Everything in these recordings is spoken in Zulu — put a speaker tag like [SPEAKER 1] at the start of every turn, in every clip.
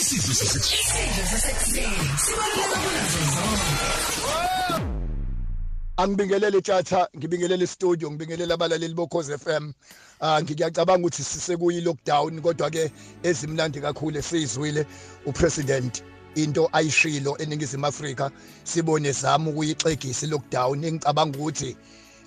[SPEAKER 1] isidlo sasekuseni sasekuseni sibaluleke kunazo zonke angibingelele tjatha ngibingelele studio ngibingelele abalaleli bokhoze FM ah ngiyacabanga ukuthi sisekuyi lockdown kodwa ke ezimlandi kakhulu esizwile upresident into ayishilo eningizimu Afrika sibone zama ukuyixegisa lockdown engicabanga ukuthi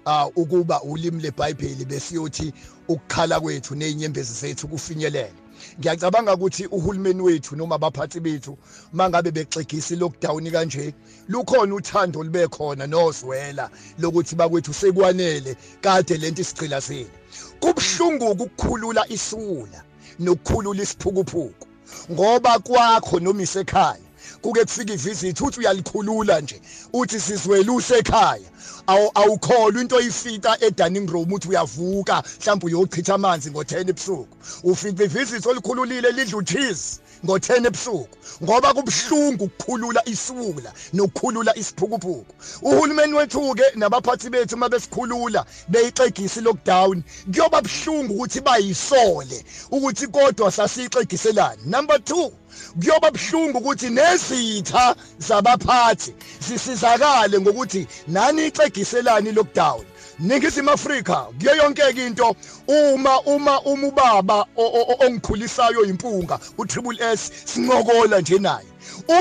[SPEAKER 1] ah ukuba ulimi leBhayibheli besiyothi ukukhala kwethu nezinyembezi zethu kufinyelele ngiyacabanga ukuthi uhulumeni wethu noma abaphathi bethu mangabe bexegisa lockdown kanje lukhona uthando libe khona nozwela lokuthi bakwethu sekwanele kade lento isigcila sini kubhlungu ukukhulula isula nokukhulula isiphukuphuku ngoba kwakho noma isekhaya kuke kufika ivisit uthi uyalikhulula nje uthi sizweluse ekhaya awukholwa into oyifita eDining Room uthi uyavuka mhlawumbe uyochitha amanzi ngo10 ebusuku ufika ivisit olikhululile lidla ucheese ngo10 ebusuku ngoba kubhlungu ukukhulula isula nokukhulula isiphukuphuku uhulumeni wethu ke nabaphathi bethu mabesikhulula beyixegisi lockdown kuyoba bhlungu ukuthi bayisole ukuthi kodwa sasixegiselana number 2 kuyoba buhlungu ukuthi nezitha zabaphathi sisizakale ngokuthi nani ixegiselani lockdown Ningizimu Afrika kuyo yonke into uma uma uma ubaba ongikhulisayo impunga uTriple S sinqokola nje naye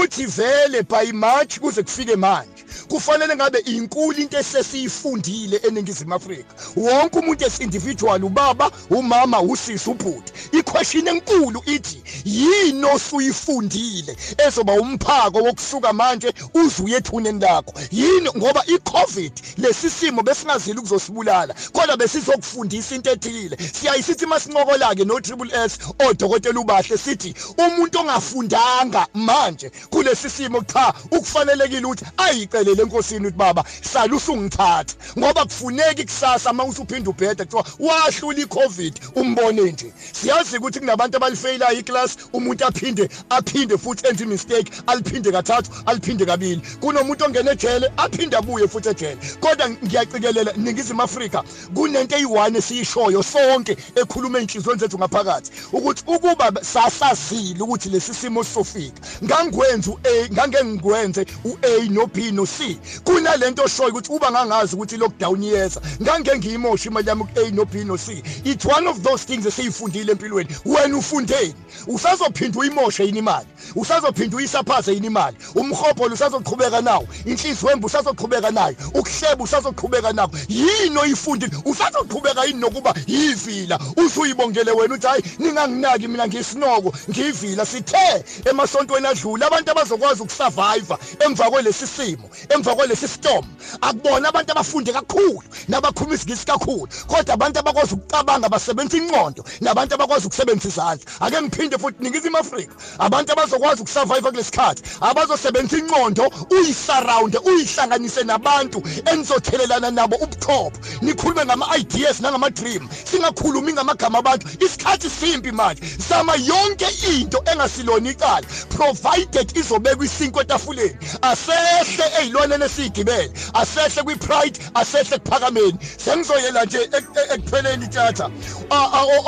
[SPEAKER 1] uthi vele by March kuze kufike manje kufanele ngabe inkulu into esesiyifundile eningizimu afrika wonke umuntu as individual ubaba umama usisi ubhuti iquestion enkulu ithi yini osuyifundile ezoba umphako wokusuka manje uzuye ethuneni lakho yini ngoba icovid lesi simo besingazili ukuzosibulala kodwa besizokufundisa into ethile siyayisithi masinqokola ke no triple s odokotela ubahle sithi umuntu ongafundanga manje kulesi simo cha ukufanelekile ukuthi ayiqe ucelele enkosini uthi baba hlala usungithatha ngoba kufuneki kusasa uma usuphinda ubhede kuthiwa wahlula i-covid umbone nje siyazi ukuthi kunabantu abalifeyila iclass umuntu aphinde aphinde futhi enze imistake aliphinde kathathu aliphinde kabili kunomuntu ongena ejele aphinde abuye futhi ejele kodwa ngiyacikelela ningizimu afrika kunento eyi-one esiyishoyo sonke ekhuluma ey'nhliziyweni zethu ngaphakathi ukuthi ukuba sasazile ukuthi lesi simo sofika ngangikwenze u-a ngangengikwenze u-a no-b no-c kahle kunalento oshoyo ukuthi uba ngangazi ukuthi lockdown iyeza ngange ngiyimosha imali yami ku A no B no C it's one of those things esiyifundile empilweni wena ufundeni usazophinda uyimoshe yini imali usazophinda uyisaphaze yini imali umhobho usazoqhubeka nawo inhliziyo wembu usazoqhubeka nayo ukuhleba usazoqhubeka nako yini oyifundile usazoqhubeka yini nokuba yivila usuyibongele wena uthi hayi ninganginaki mina ngisinoko ngivila sithe emasontweni adlula abantu abazokwazi ukusurvive emva kwalesi simo emva kwalesi storm akubona abantu abafunde kakhulu nabakhuluma isigisi kakhulu kodwa abantu abakwazi ukucabanga basebenza inqondo nabantu abakwazi ukusebenza izandla ake ngiphinde futhi ningizimu afrika abantu abazokwazi ukusurvive kulesikhathi abazosebenza inqondo uyisurround uyihlanganise nabantu enizothelelana nabo ubuchopho nikhulume ngama-ideas nangama-dream singakhulumi ngamagama abantu isikhathi simbi manje zama yonke into engasilona icala provided izobekwa isinkwe etafuleni asehle izilwane esigibele asehle kwipride asehle kuphakameni sengizoyela nje ekupheleni itatha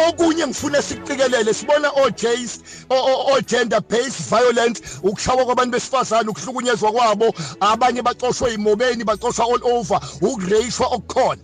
[SPEAKER 1] okunye ngifuna sikucikelele sibona o-jays o-gender based violence ukushawa kwabantu besifazane ukuhlukunyezwa kwabo abanye bacoshwe imobeni bacoshwa all over ukureyishwa okukhona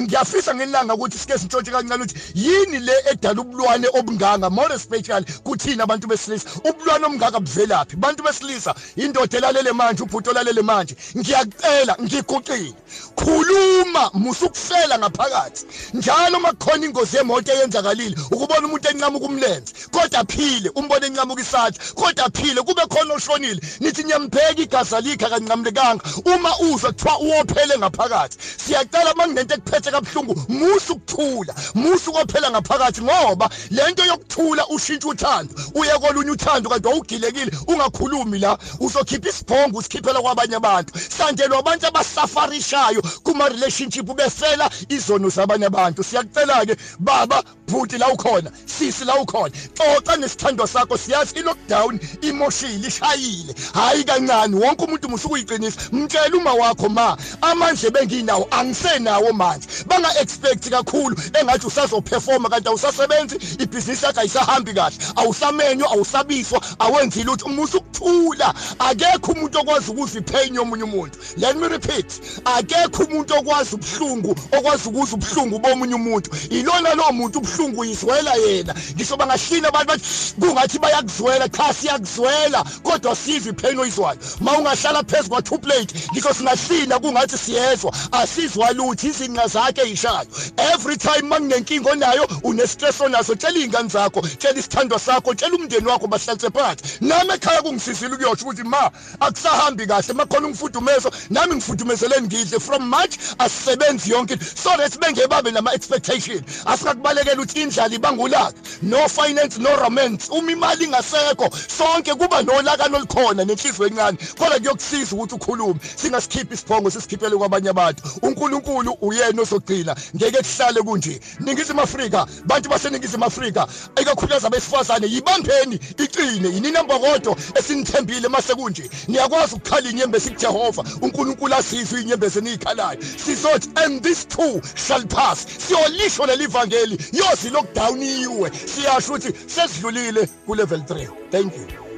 [SPEAKER 1] ngiyafisa ngelanga ukuthi sike sintshontshe kancane ukuthi yini le edala ubulwane obunganga more especially kuthina abantu besilisa ubulwane omngaka buvelaphi bantu besilisa indoda elalele manje ubhuti olalele manje ngiyakucela ngiguqile khuluma musa ukufela ngaphakathi njalo makukhona ingozi yemoto eyenzakalile ukubona umuntu encama ukumlenze kodwa aphile umbone encama ukisatha kodwa aphile kube khona oshonile nithi niyambheka igaza likhe akancamulekanga uma uzwa kuthiwa uwophele ngaphakathi siyacela uma kunento ekuphethe kabuhlungu musa ukuthula musa ukophela ngaphakathi ngoba lento yokuthula ushintsha uthando uye kolunye uthando kanti wawugilekile ungakhulumi la uzokhipha isibhongo usikhiphela kwabanye abantu sanje labantu abasafarishayo kuma relationship befela izono zabanye abantu siyakucela ke baba bhuti la ukhona sisi la ukhona xoxa nesithando sakho siyazi ilockdown imoshile ishayile hayi kancane wonke umuntu musukuyiqinisa mtshela uma wakho ma amandla benginawo angisenawo manje banga expect kakhulu engathi usazoperforma kanti awusasebenzi ibhizinisi yakho ayisahambi kahle awusamenywa awusabiswa awenzile ukuthi umusa ukuthula akekho umuntu okwazi ukuziphenye omunye umuntu let me repeat akekho umuntu okwazi ubuhlungu okwazi ukuza ubuhlungu bomunye umuntu ilona lo muntu ubuhlungu ubuhlungu uyizwela yena ngisho bangahlina abantu kungathi bayakuzwela cha siyakuzwela kodwa sive ipain oyizwayo ma ungahlala phezu kwa-two plate ngisho singahlina kungathi siyezwa asizwa lutho izinqa zakhe yishayo every time ma kunenkinga onayo unestress onaso tshela iy'ngane zakho tshela isithandwa sakho tshela umndeni wakho bahlalise phansi nami ekhaya kungisizile ukuyosho ukuthi ma akusahambi kahle makhona ungifudumeso nami ngifudumezeleni ngidle from march asisebenzi yonke so that bengebabe nama-expectation asikakubalekela ukuthi ukuthi indlala ibangulaka no finance no romance uma imali ingasekho sonke kuba nolakano olukhona nenhliziyo encane kodwa kuyokusiza ukuthi ukhulume singasikhiphi isiphongo sisikhiphele kwabanye abantu uNkulunkulu uyena ozogcina ngeke kuhlale kunje ningizimu Afrika bantu baseningizimu Afrika ikakhulukazi abesifazane yibambeni iqine yininamba kodwa esinithembile mase kunje niyakwazi ukukhala inyembezi kuJehova uNkulunkulu asizwe inyembezi niyikhalayo sizothi and this too shall pass siyolisho lelivangeli yo inkosi lokudawuniwe siyasho ukuthi sesidlulile ku level 3 thank you